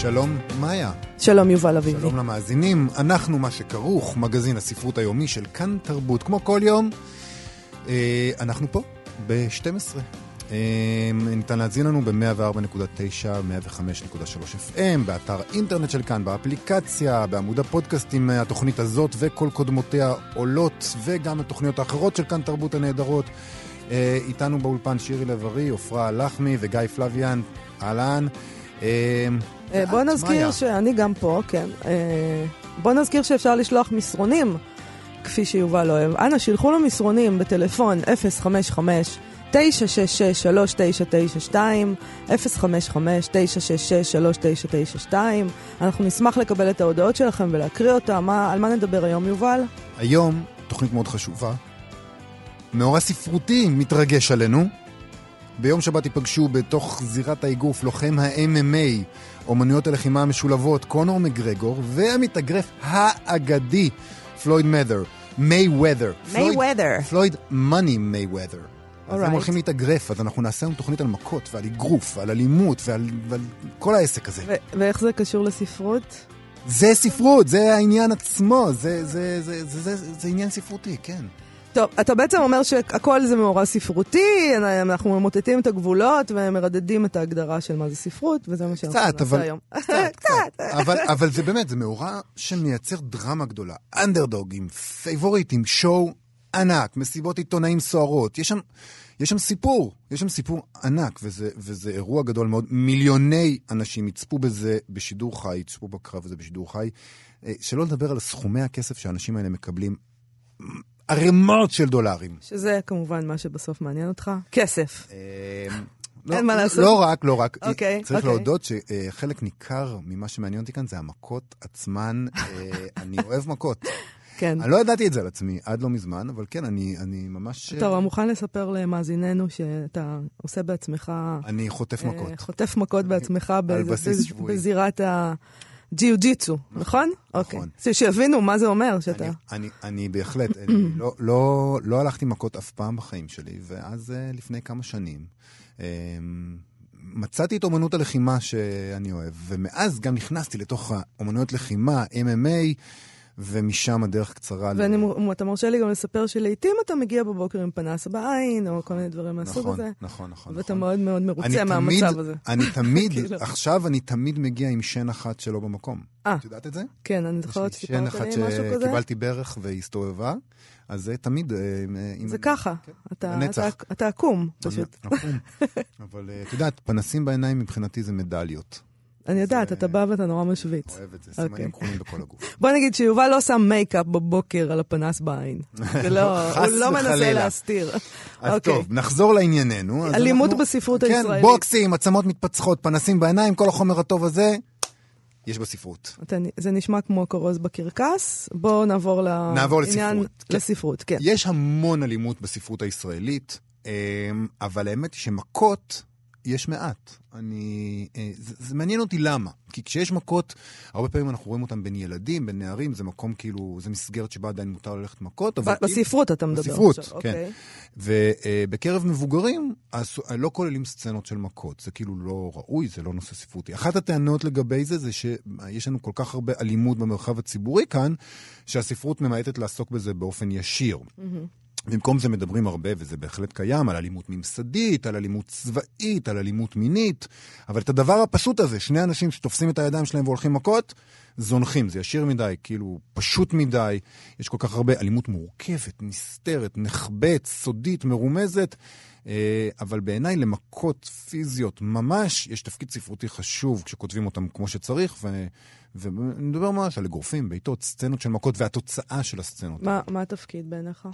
שלום, מאיה. שלום יובל אביבי. שלום למאזינים, אנחנו מה שכרוך, מגזין הספרות היומי של כאן תרבות. כמו כל יום, אה, אנחנו פה ב-12. אה, ניתן להזין לנו ב-104.9, 105.3 FM, באתר אינטרנט של כאן, באפליקציה, בעמוד הפודקאסטים, התוכנית הזאת וכל קודמותיה עולות, וגם התוכניות האחרות של כאן תרבות הנהדרות. אה, איתנו באולפן שירי לב-ארי, עפרה לחמי וגיא פלוויאן, אהלן. אה, אה, בוא נזכיר שאני גם פה, כן. אה, בוא נזכיר שאפשר לשלוח מסרונים, כפי שיובל אוהב. אנא, שילחו לו מסרונים בטלפון 055 966-3992, 055-966-3992. אנחנו נשמח לקבל את ההודעות שלכם ולהקריא אותם. מה, על מה נדבר היום, יובל? היום, תוכנית מאוד חשובה. מאורע ספרותי מתרגש עלינו. ביום שבת ייפגשו בתוך זירת האגרוף לוחם ה-MMA, אומנויות הלחימה המשולבות, קונור מגרגור, והמתאגרף האגדי, פלויד מת'ר, מיי וודר. מיי וודר. פלויד מאני מיי וודר. אז הם הולכים להתאגרף, אז אנחנו נעשה היום תוכנית על מכות ועל אגרוף ועל אלימות ועל, ועל כל העסק הזה. ואיך זה קשור לספרות? זה ספרות, זה העניין עצמו, זה, זה, זה, זה, זה, זה, זה עניין ספרותי, כן. טוב, אתה בעצם אומר שהכל זה מאורע ספרותי, אנחנו ממוטטים את הגבולות ומרדדים את ההגדרה של מה זה ספרות, וזה מה שאנחנו נעשה היום. קצת, קצת. אבל, אבל זה באמת, זה מאורע שמייצר דרמה גדולה. אנדרדוגים, פייבוריטים, שואו ענק, מסיבות עיתונאים סוערות. יש שם, יש שם סיפור, יש שם סיפור ענק, וזה, וזה אירוע גדול מאוד. מיליוני אנשים יצפו בזה בשידור חי, יצפו בקרב הזה בשידור חי. אה, שלא לדבר על סכומי הכסף שהאנשים האלה מקבלים. ערימות של דולרים. שזה כמובן מה שבסוף מעניין אותך, כסף. אה, אין מה לעשות. לא רק, לא רק. אוקיי, צריך אוקיי. להודות שחלק ניכר ממה שמעניין אותי כאן זה המכות עצמן. אה, אני אוהב מכות. כן. אני לא ידעתי את זה על עצמי עד לא מזמן, אבל כן, אני, אני ממש... טוב, אני מוכן לספר למאזיננו שאתה עושה בעצמך... אני חוטף אה, מכות. חוטף מכות בעצמך בז- בסיס בז- בזירת הג'יו-ג'יצו, נכון? אוקיי. אז שיבינו מה זה אומר שאתה... אני, אני, אני בהחלט, אני לא, לא, לא הלכתי מכות אף פעם בחיים שלי, ואז אה, לפני כמה שנים אה, מצאתי את אומנות הלחימה שאני אוהב, ומאז גם נכנסתי לתוך האומנויות לחימה, MMA, ומשם הדרך קצרה. ל- ואתה מרשה לי גם לספר שלעיתים אתה מגיע בבוקר עם פנס בעין, או כל מיני דברים מהסוג נכון, הזה. נכון, נכון. ואתה נכון. מאוד מאוד אני מרוצה תמיד- מהמצב הזה. אני תמיד, כאילו. עכשיו אני תמיד מגיע עם שן אחת שלא במקום. אה. את יודעת את זה? כן, אני זוכרת לי שן שסיפרת אחת לי משהו כזה. שקיבלתי ברך והסתובבה, אז זה תמיד... אה, זה ככה, כן, אתה- עקום, פשוט. נכון. אבל אה, את יודעת, פנסים בעיניים מבחינתי זה מדליות. אני יודעת, אתה בא ואתה נורא משוויץ. אוהב את זה, אוקיי. סימנים כחולים בכל הגוף. בוא נגיד שיובל לא שם מייקאפ בבוקר על הפנס בעין. לא, הוא לא מנסה. להסתיר. אז אוקיי. טוב, נחזור לענייננו. אלימות בספרות כן, הישראלית. בוקסים, עצמות מתפצחות, פנסים בעיניים, כל החומר הטוב הזה, יש בספרות. זה נשמע כמו כרוז בקרקס, בואו נעבור לעניין... לספרות. כן. לספרות, כן. יש המון אלימות בספרות הישראלית, אה, אבל האמת היא שמכות, יש מעט. אני... אה, זה, זה מעניין אותי למה. כי כשיש מכות, הרבה פעמים אנחנו רואים אותם בין ילדים, בין נערים, זה מקום כאילו, זה מסגרת שבה עדיין מותר ללכת מכות. אבל כאילו- בספרות אתה מדבר בספרות, עכשיו, כן. אוקיי. ובקרב מבוגרים, אז לא כוללים סצנות של מכות. זה כאילו לא ראוי, זה לא נושא ספרותי. אחת הטענות לגבי זה, זה שיש לנו כל כך הרבה אלימות במרחב הציבורי כאן, שהספרות ממעטת לעסוק בזה באופן ישיר. במקום זה מדברים הרבה, וזה בהחלט קיים, על אלימות ממסדית, על אלימות צבאית, על אלימות מינית, אבל את הדבר הפשוט הזה, שני אנשים שתופסים את הידיים שלהם והולכים מכות, זונחים, זה ישיר מדי, כאילו פשוט מדי, יש כל כך הרבה אלימות מורכבת, נסתרת, נחבאת, סודית, מרומזת, אה, אבל בעיניי למכות פיזיות ממש יש תפקיד ספרותי חשוב כשכותבים אותם כמו שצריך, ו... ואני מדבר ממש על אגרופים, בעיטות, סצנות של מכות והתוצאה של הסצנות. מה מה התפקיד בעיניך?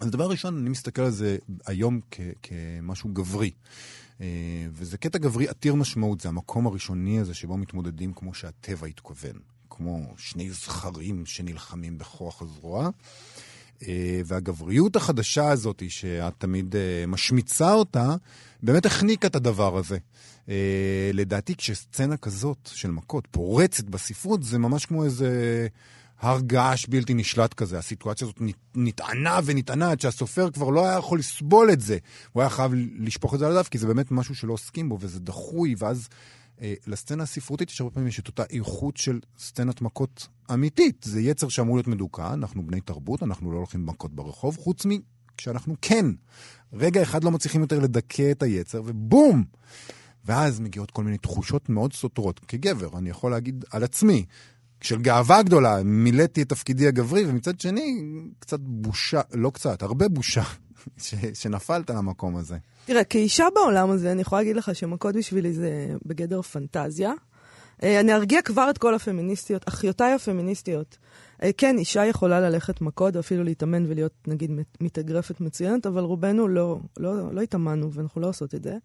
אז דבר ראשון, אני מסתכל על זה היום כ- כמשהו גברי. אה, וזה קטע גברי עתיר משמעות, זה המקום הראשוני הזה שבו מתמודדים כמו שהטבע התכוון. כמו שני זכרים שנלחמים בכוח הזרוע. אה, והגבריות החדשה הזאת, שאת תמיד אה, משמיצה אותה, באמת החניקה את הדבר הזה. לדעתי, כשסצנה כזאת של מכות פורצת בספרות, זה ממש כמו איזה הר געש בלתי נשלט כזה. הסיטואציה הזאת נטענה ונטענה עד שהסופר כבר לא היה יכול לסבול את זה. הוא היה חייב לשפוך את זה על הדף, כי זה באמת משהו שלא עוסקים בו, וזה דחוי, ואז... אה, לסצנה הספרותית יש הרבה פעמים יש את אותה איכות של סצנת מכות אמיתית. זה יצר שאמור להיות מדוכא, אנחנו בני תרבות, אנחנו לא הולכים מכות ברחוב, חוץ מכשאנחנו כן. רגע אחד לא מצליחים יותר לדכא את היצר, ובום! ואז מגיעות כל מיני תחושות מאוד סותרות. כגבר, אני יכול להגיד על עצמי, של גאווה גדולה, מילאתי את תפקידי הגברי, ומצד שני, קצת בושה, לא קצת, הרבה בושה, ש, שנפלת למקום הזה. תראה, כאישה בעולם הזה, אני יכולה להגיד לך שמכות בשבילי זה בגדר פנטזיה. אה, אני ארגיע כבר את כל הפמיניסטיות, אחיותיי הפמיניסטיות. אה, כן, אישה יכולה ללכת מכות, ואפילו להתאמן ולהיות, נגיד, מתאגרפת מצוינת, אבל רובנו לא, לא, לא התאמנו, ואנחנו לא עושות את זה.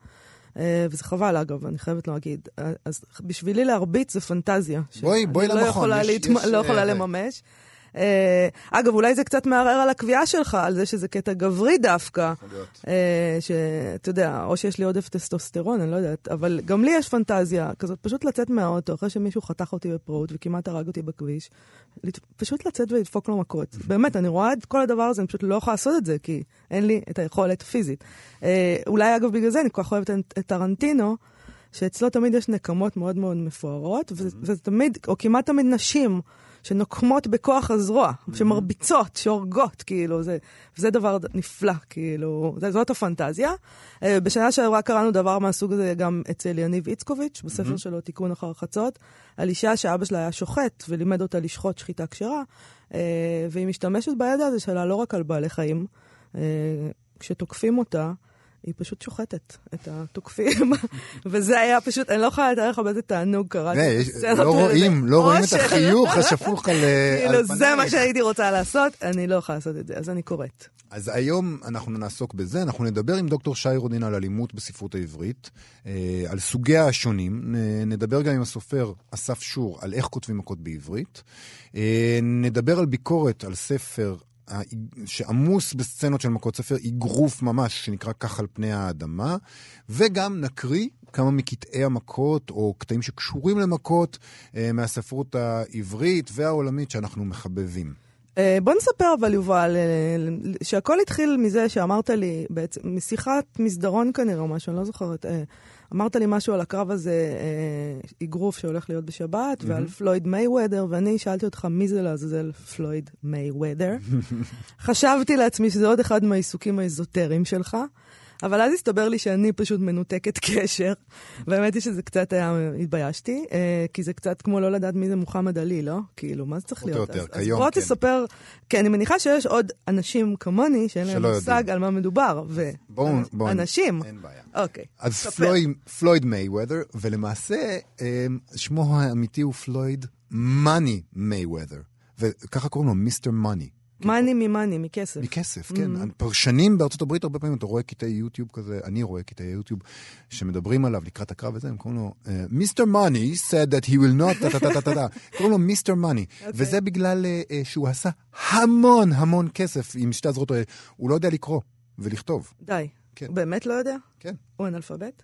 אה, וזה חבל, אגב, אני חייבת להגיד. אז בשבילי להרביץ זה פנטזיה. בואי, בואי למכון. לא יכולה, יש, להתמ... יש, לא יכולה לממש. Uh, אגב, אולי זה קצת מערער על הקביעה שלך, על זה שזה קטע גברי דווקא. Uh, שאתה יודע, או שיש לי עודף טסטוסטרון, אני לא יודעת, אבל גם לי יש פנטזיה כזאת, פשוט לצאת מהאוטו אחרי שמישהו חתך אותי בפראות וכמעט הרג אותי בכביש, פשוט לצאת ולדפוק לו מכות. באמת, אני רואה את כל הדבר הזה, אני פשוט לא יכולה לעשות את זה, כי אין לי את היכולת הפיזית. Uh, אולי, אגב, בגלל זה אני כל כך אוהבת את טרנטינו. שאצלו תמיד יש נקמות מאוד מאוד מפוארות, וזה תמיד, או כמעט תמיד נשים. שנוקמות בכוח הזרוע, mm-hmm. שמרביצות, שהורגות, כאילו, זה, זה דבר נפלא, כאילו, זאת הפנטזיה. Uh, בשנה שעברה קראנו דבר מהסוג הזה גם אצל יניב איצקוביץ', בספר mm-hmm. שלו, תיקון אחר חצות, על אישה שאבא שלה היה שוחט ולימד אותה לשחוט שחיטה כשרה, uh, והיא משתמשת בידע הזה שלה לא רק על בעלי חיים. Uh, כשתוקפים אותה, היא פשוט שוחטת את התוקפים, וזה היה פשוט, אני לא יכולה לתאר לך באיזה תענוג קראתי לא רואים, לא רואים את החיוך השפוך על פנייך. כאילו, זה מה שהייתי רוצה לעשות, אני לא יכולה לעשות את זה, אז אני קוראת. אז היום אנחנו נעסוק בזה, אנחנו נדבר עם דוקטור שי רודין על אלימות בספרות העברית, אה, על סוגיה השונים, נדבר גם עם הסופר אסף שור על איך כותבים מכות בעברית, אה, נדבר על ביקורת על ספר שעמוס בסצנות של מכות ספר, אגרוף ממש, שנקרא כך על פני האדמה, וגם נקריא כמה מקטעי המכות, או קטעים שקשורים למכות, אה, מהספרות העברית והעולמית שאנחנו מחבבים. אה, בוא נספר אבל, יובל, אה, שהכל התחיל מזה שאמרת לי, בעצם, משיחת מסדרון כנראה, או משהו, אני לא זוכרת. אמרת לי משהו על הקרב הזה, אה, אגרוף שהולך להיות בשבת, mm-hmm. ועל פלויד מייוודר, ואני שאלתי אותך, מי זה לעזאזל פלויד מייוודר? חשבתי לעצמי שזה עוד אחד מהעיסוקים האזוטריים שלך. אבל אז הסתבר לי שאני פשוט מנותקת קשר, והאמת היא שזה קצת היה, התביישתי, אה, כי זה קצת כמו לא לדעת מי זה מוחמד עלי, לא? כאילו, מה זה צריך להיות? יותר, אז, כיום, אז בוא כן. תספר, כי אני מניחה שיש עוד אנשים כמוני שאין להם מושג על מה מדובר, ואנשים. אין בעיה. אוקיי, אז פלויד, פלויד מייוודר, ולמעשה אה, שמו האמיתי הוא פלויד מאני מייוודר, וככה קוראים לו מיסטר מאני. מאני ממאני, מכסף. מכסף, כן. Mm-hmm. פרשנים בארצות הברית, הרבה פעמים אתה רואה קטעי יוטיוב כזה, אני רואה קטעי יוטיוב שמדברים עליו לקראת הקרב הזה, הם קוראים לו, מיסטר מאני said that he will not, טה-טה-טה-טה-טה, קוראים לו מיסטר מאני. וזה בגלל uh, שהוא עשה המון המון כסף עם שתי הזרועות האלה. הוא לא יודע לקרוא ולכתוב. די. כן. הוא באמת לא יודע? כן. הוא אנאלפבית?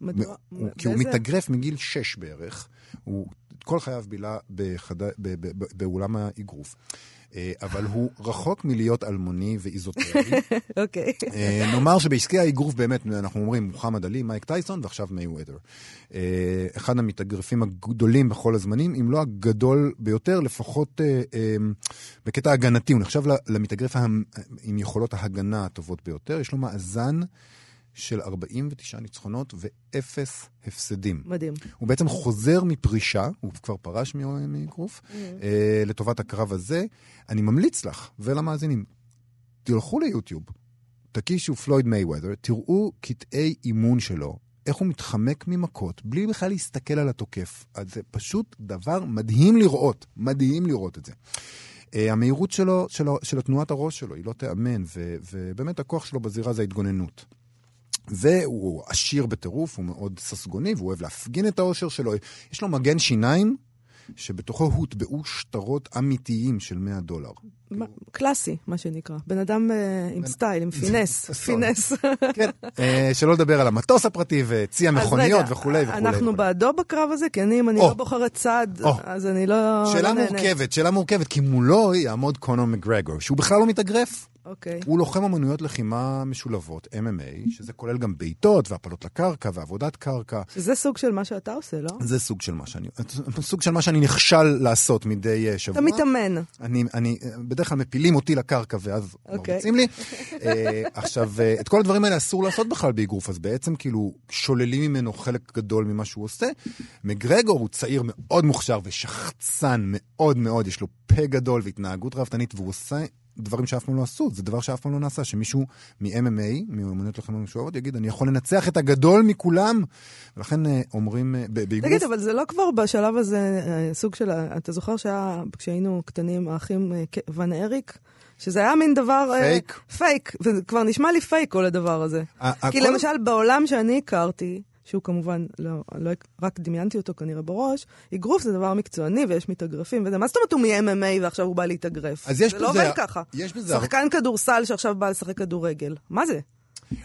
מדוע? הוא, כי הוא מתאגרף מגיל שש בערך. הוא כל חייו בילה בחד... באולם האגרוף. אה, אבל הוא רחוק מלהיות אלמוני ואיזוטרי. אוקיי. אה, נאמר שבעסקי האגרוף באמת, אנחנו אומרים מוחמד עלי, מייק טייסון ועכשיו מיי וודר. אה, אחד המתאגרפים הגדולים בכל הזמנים, אם לא הגדול ביותר, לפחות בקטע הגנתי. הוא נחשב למתאגרף עם יכולות ההגנה הטובות ביותר. יש לו מאזן של 49 ניצחונות ואפס הפסדים. מדהים. הוא בעצם חוזר מפרישה, הוא כבר פרש מאגרוף, mm-hmm. אה, לטובת הקרב הזה. אני ממליץ לך ולמאזינים, תלכו ליוטיוב, תקישו פלויד מייוודר, תראו קטעי אימון שלו, איך הוא מתחמק ממכות, בלי בכלל להסתכל על התוקף. אז זה פשוט דבר מדהים לראות, מדהים לראות את זה. Uh, המהירות שלו, שלו, של תנועת הראש שלו, היא לא תיאמן, ובאמת הכוח שלו בזירה זה ההתגוננות. והוא עשיר בטירוף, הוא מאוד ססגוני, והוא אוהב להפגין את האושר שלו. יש לו מגן שיניים שבתוכו הוטבעו שטרות אמיתיים של 100 דולר. מה- קלאסי, מה שנקרא. בן אדם אה, עם סטייל, עם פינס, פינס. כן, אה, שלא לדבר על המטוס הפרטי וצי המכוניות וכולי וכולי. אנחנו. בעדו בקרב הזה? כי אני, אם אני. לא בוחרת צד. אז אני לא... שאלה לא נהנית. מורכבת, שאלה מורכבת, כי מולו יעמוד קונור מגרגור, שהוא בכלל לא מתאגרף. אוקיי. הוא לוחם אמנויות לחימה משולבות, MMA, שזה כולל גם בעיטות והפלות לקרקע ועבודת קרקע. שזה סוג של מה שאתה עושה, לא? זה סוג של מה שאני, סוג של מה שאני נכשל לעשות מדי אה, שבוע. אתה מתאמן. אני, אני, בדרך כלל מפילים אותי לקרקע ואז אוקיי. מרביצים לי. אה, עכשיו, אה, את כל הדברים האלה אסור לעשות בכלל באגרוף, אז בעצם כאילו שוללים ממנו חלק גדול ממה שהוא עושה. מגרגור הוא צעיר מאוד מוכשר ושחצן מאוד מאוד, יש לו פה גדול והתנהגות ראוותנית, והוא עושה דברים שאף פעם לא עשו, זה דבר שאף פעם לא נעשה, שמישהו מ-MMA, מאמנויות לחימה מעורבות, יגיד, אני יכול לנצח את הגדול מכולם, ולכן אה, אומרים אה, ב- באגרוף... תגיד, אבל זה לא כבר בשלב הזה אה, סוג של... אתה זוכר שהיה, כשהיינו קטנים, האחים ון אריק? שזה היה מין דבר... פייק? פייק, וזה כבר נשמע לי פייק כל הדבר הזה. כי הכל- למשל בעולם שאני הכרתי, שהוא כמובן, לא, לא, רק דמיינתי אותו כנראה בראש, אגרוף זה דבר מקצועני ויש מתאגרפים וזה. מה זאת אומרת הוא מ-MMA ועכשיו הוא בא להתאגרף? אז יש זה לא בזה- עובד ככה. יש בזה הר- שחקן כדורסל שעכשיו בא לשחק כדורגל. מה זה?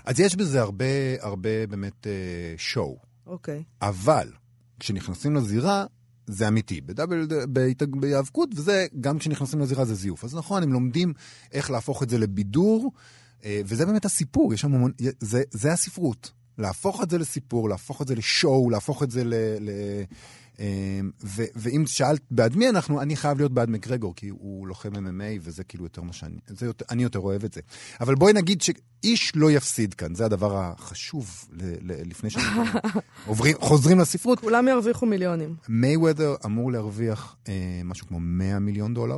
אז יש בזה הרבה, הרבה באמת אה, שואו. אוקיי. אבל כשנכנסים לזירה, זה אמיתי. בדאבל, בהיאבקות, וזה, גם כשנכנסים לזירה זה זיוף. אז נכון, הם לומדים איך להפוך את זה לבידור, אה, וזה באמת הסיפור, יש שם המון, זה, זה הספרות. להפוך את זה לסיפור, להפוך את זה לשואו, להפוך את זה ל... ל אה, ו, ואם שאלת בעד מי אנחנו, אני חייב להיות בעד מקגרגור, כי הוא לוחם MMA, וזה כאילו יותר מה שאני, זה יותר, אני יותר אוהב את זה. אבל בואי נגיד שאיש לא יפסיד כאן, זה הדבר החשוב ל, ל, לפני שאנחנו עוברים, חוזרים לספרות. כולם ירוויחו מיליונים. מייוודר אמור להרוויח אה, משהו כמו 100 מיליון דולר,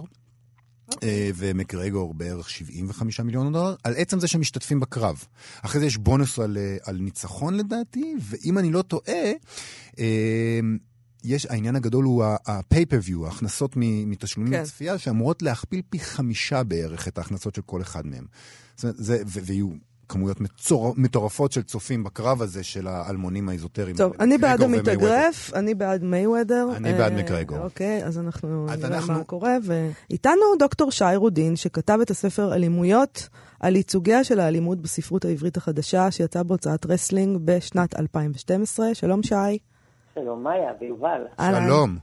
אה, ומקרגור בערך 75 מיליון דולר, על עצם זה שהם משתתפים בקרב. אחרי זה יש בונוס על, אה, על ניצחון לדעתי, ואם אני לא טועה, אה, יש, העניין הגדול הוא ה-pay-per-view, ההכנסות מתשלומים כן. לצפייה, שאמורות להכפיל פי חמישה בערך את ההכנסות של כל אחד מהם. זאת אומרת, זה, ויהיו כמויות מצור, מטורפות של צופים בקרב הזה של האלמונים האזוטריים. טוב, אני בעד. המתאגרף, אני בעד מייוות'ר. אני בעד אה, מקגרגור. אוקיי, אז אנחנו אז נראה אנחנו- מה קורה. ואיתנו דוקטור שי רודין, שכתב את הספר אלימויות, על ייצוגיה של האלימות בספרות העברית החדשה, שיצא בהוצאת רסלינג בשנת 2012. שלום שי. שלום, מאיה ויובל. שלום.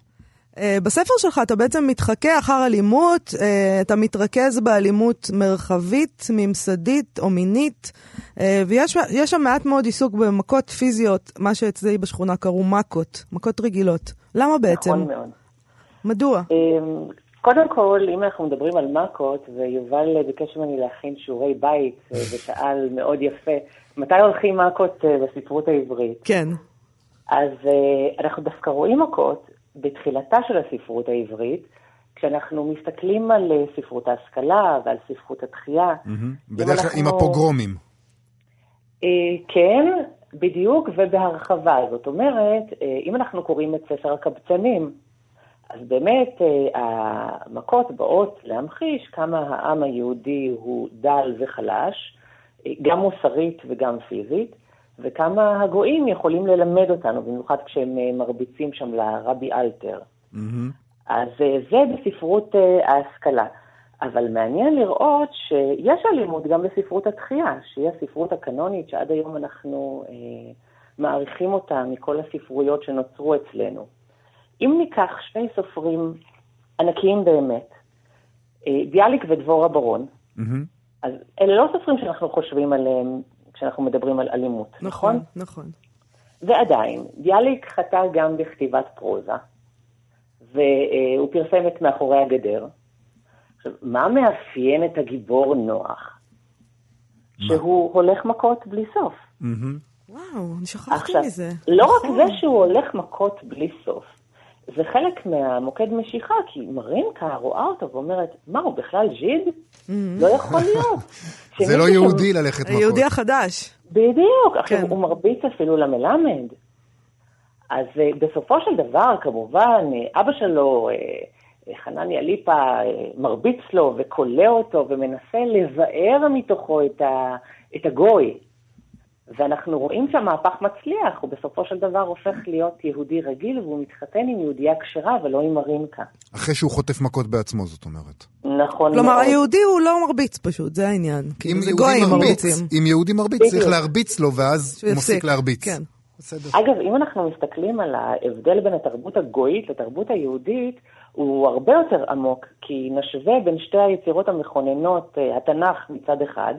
אה, בספר שלך אתה בעצם מתחקה אחר אלימות, אה, אתה מתרכז באלימות מרחבית, ממסדית או מינית, אה, ויש יש שם מעט מאוד עיסוק במכות פיזיות, מה שאצלי בשכונה קראו מכות, מכות רגילות. למה בעצם? נכון מאוד. מדוע? קודם כל, אם אנחנו מדברים על מכות, ויובל ביקש ממני להכין שיעורי בית, ושאל מאוד יפה, מתי הולכים מכות בספרות העברית? כן. אז אנחנו דווקא רואים מכות בתחילתה של הספרות העברית, כשאנחנו מסתכלים על אה, ספרות ההשכלה ועל ספרות התחייה. אם בדרך כלל עם אנחנו- הפוגרומים. אה, כן, בדיוק, ובהרחבה. זאת אומרת, אה, אם אנחנו קוראים את ספר הקבצנים, אז באמת אה, המכות באות להמחיש כמה העם היהודי הוא דל וחלש, אה, גם מוסרית וגם פיזית, וכמה הגויים יכולים ללמד אותנו, במיוחד כשהם אה, מרביצים שם לרבי אלתר. מהמם. אז אה, זה בספרות אה, ההשכלה. אבל מעניין לראות שיש אלימות גם בספרות התחייה, שהיא הספרות הקנונית שעד היום אנחנו אה, מעריכים אותה מכל הספרויות שנוצרו אצלנו. אם ניקח שני סופרים ענקיים באמת, אה, ביאליק ודבורה ברון, מהמם. אז אלה לא סופרים שאנחנו חושבים עליהם כשאנחנו מדברים על אלימות, נכון? נכון, נכון. ועדיין, ביאליק חטא גם בכתיבת פרוזה, והוא פרסם את מאחורי הגדר. עכשיו, מה מאפיין את הגיבור נוח? שהוא הולך מכות בלי סוף. מהמם. וואו, אני שכחתי מזה. לא רק נכון. זה שהוא הולך מכות בלי סוף, זה חלק מהמוקד משיכה, כי מרינקה רואה אותו ואומרת, מה, הוא בכלל ז'יד? לא יכול להיות. זה לא יהודי ללכת מכות. היהודי החדש. בדיוק. עכשיו, כן. הוא מרביץ אפילו למלמד. אז אה, בסופו של דבר, כמובן, אה, אבא שלו, אה, חנניה ליפה, מרביץ לו וכולא אותו ומנסה לבאר מתוכו את, ה, את הגוי. ואנחנו רואים שהמהפך מצליח, הוא בסופו של דבר הופך להיות יהודי רגיל, והוא מתחתן עם יהודייה כשרה ולא עם מרינקה. אחרי שהוא חוטף מכות בעצמו, זאת אומרת. נכון כלומר, מאוד. היהודי הוא לא מרביץ פשוט, זה העניין. כאילו, אם זה יהודי גויים מרביץ, מרביצים. אם יהודי מרביץ. צריך להרביץ לו, ואז הוא מפסיק. להרביץ. כן. בסדר. אגב, אם אנחנו מסתכלים על ההבדל בין התרבות הגויית לתרבות היהודית, הוא הרבה יותר עמוק, כי נשווה בין שתי היצירות המכוננות, אה, התנ"ך מצד אחד,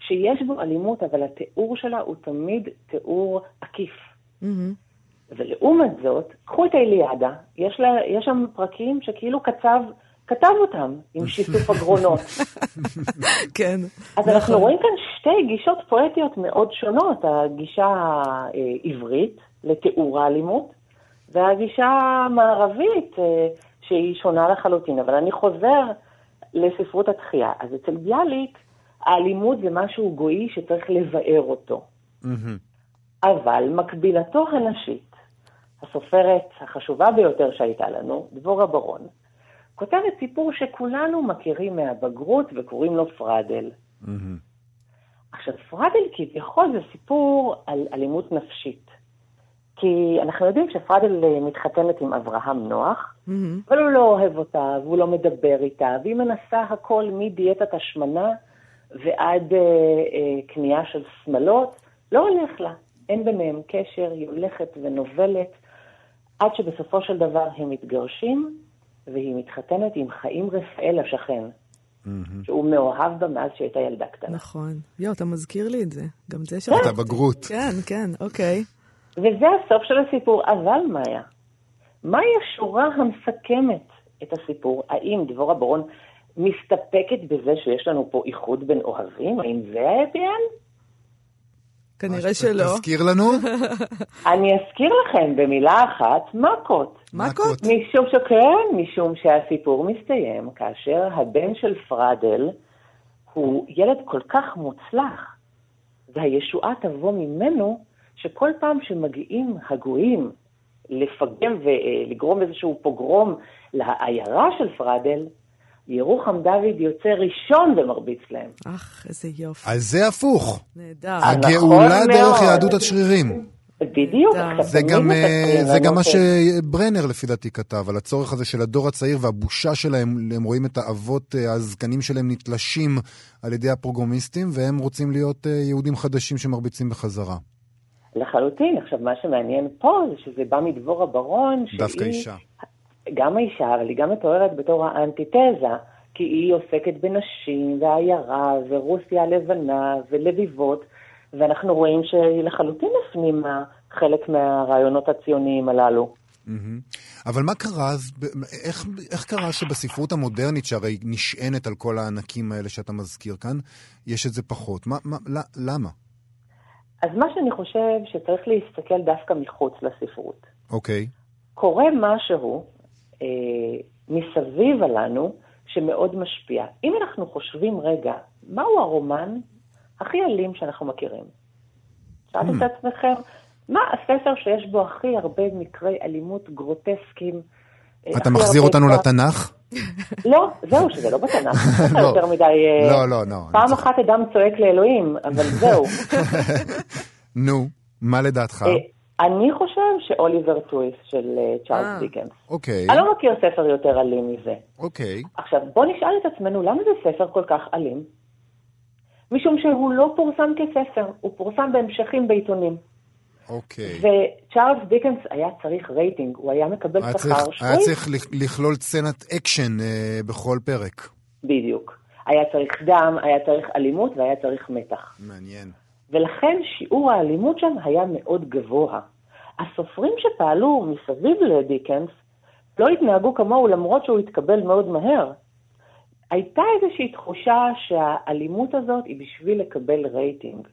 שיש בו אלימות, אבל התיאור שלה הוא תמיד תיאור עקיף. מהמם. ולעומת זאת, קחו את האיליאדה, יש, לה, יש שם פרקים שכאילו קצב, כתב אותם עם שיתוף אגרונות. כן. אז אנחנו רואים כאן שתי גישות פואטיות מאוד שונות, הגישה העברית לתיאור האלימות, והגישה המערבית אה, שהיא שונה לחלוטין. אבל אני חוזר לספרות התחייה. אז אצל ביאליק האלימות זה משהו גוי שצריך לבאר אותו. אבל מקבילתו הנשית, הסופרת החשובה ביותר שהייתה לנו, דבורה ברון, כותבת סיפור שכולנו מכירים מהבגרות וקוראים לו פרדל. עכשיו, פרדל כביכול זה סיפור על אלימות נפשית. כי אנחנו יודעים שפרדל אה, מתחתנת עם אברהם נוח, מהמם. אבל הוא לא אוהב אותה, והוא לא מדבר איתה, והיא מנסה הכל מדיאטת השמנה ועד אה, אה, קנייה של שמלות, לא הולך לה. אין ביניהם קשר, היא הולכת ונובלת, עד שבסופו של דבר הם מתגרשים, והיא מתחתנת עם חיים רפאל השכן, מהמם. שהוא מאוהב בה מאז שהייתה ילדה קטנה. נכון. יואו, אתה מזכיר לי את זה. גם זה את שכחתי. הבגרות. כן, כן, אוקיי. וזה הסוף של הסיפור. אבל מאיה, מהי השורה המסכמת את הסיפור? האם דבורה ברון מסתפקת בזה שיש לנו פה איחוד בין אוהבים? האם זה האפי אנד? כנראה שלא. תזכיר לנו. אני אזכיר לכם במילה אחת, מכות. מכות? משום שכן, משום שהסיפור מסתיים כאשר הבן של פרדל הוא ילד כל כך מוצלח, והישועה תבוא ממנו, שכל פעם שמגיעים הגויים לפגם ולגרום איזשהו פוגרום לעיירה של פרדל, ירוחם דוד יוצא ראשון ומרביץ להם. אך, איזה יופי. אז זה הפוך. נהדר. אה, הגאולה נכון דרך. יהדות השרירים. בדיוק. זה גם, אה, זה גם מה ש- שברנר לפי דעתי כתב, על הצורך הזה של הדור הצעיר והבושה שלהם, הם רואים את האבות אה, הזקנים שלהם נתלשים על ידי הפרוגומיסטים, והם רוצים להיות אה, יהודים חדשים שמרביצים בחזרה. לחלוטין. עכשיו, מה שמעניין פה זה שזה בא מדבורה ברון, שהיא... דווקא אישה. גם האישה, אבל היא גם מתוארת בתור האנטיתזה, כי היא עוסקת בנשים, ועיירה, ורוסיה הלבנה, ולביבות, ואנחנו רואים שהיא לחלוטין הפנימה חלק מהרעיונות הציוניים הללו. מהמם. אבל מה קרה אז, איך, איך קרה שבספרות המודרנית, שהרי נשענת על כל הענקים האלה שאתה מזכיר כאן, יש את זה פחות? מה, מה, למה? אז מה שאני חושב שצריך להסתכל דווקא מחוץ לספרות. אוקיי. קורה משהו אה, מסביב עלינו שמאוד משפיע. אם אנחנו חושבים רגע, מהו הרומן הכי אלים שאנחנו מכירים? שאלתם את עצמכם, מה הספר שיש בו הכי הרבה מקרי אלימות גרוטסקיים? אה, אתה מחזיר אותנו? לתנ"ך? לא, זהו, שזה לא בתנ"ך. לא. יותר מדי... אה, לא, לא, לא. פעם אחת אדם צועק לאלוהים, אבל זהו. נו, מה לדעתך? אה, אני חושב שאוליבר טוויסט של אה, אה. צ'ארלס דיקנס. אוקיי, אני לא מכיר ספר יותר אלים מזה. אוקיי. עכשיו, בוא נשאל את עצמנו, למה זה ספר כל כך אלים? משום שהוא לא פורסם כספר, הוא פורסם בהמשכים בעיתונים. אוקיי. וצ'ארלס דיקנס היה צריך רייטינג, הוא היה מקבל שכר צריך, היה שבועי. צריך לכ- לכלול סצנת אקשן אה, בכל פרק. בדיוק. היה צריך דם, היה צריך אלימות והיה צריך מתח. מעניין. ולכן שיעור האלימות שם היה מאוד גבוה. הסופרים שפעלו מסביב לדיקנס לא התנהגו כמוהו למרות שהוא התקבל מאוד מהר. הייתה איזושהי תחושה שהאלימות הזאת היא בשביל לקבל רייטינג.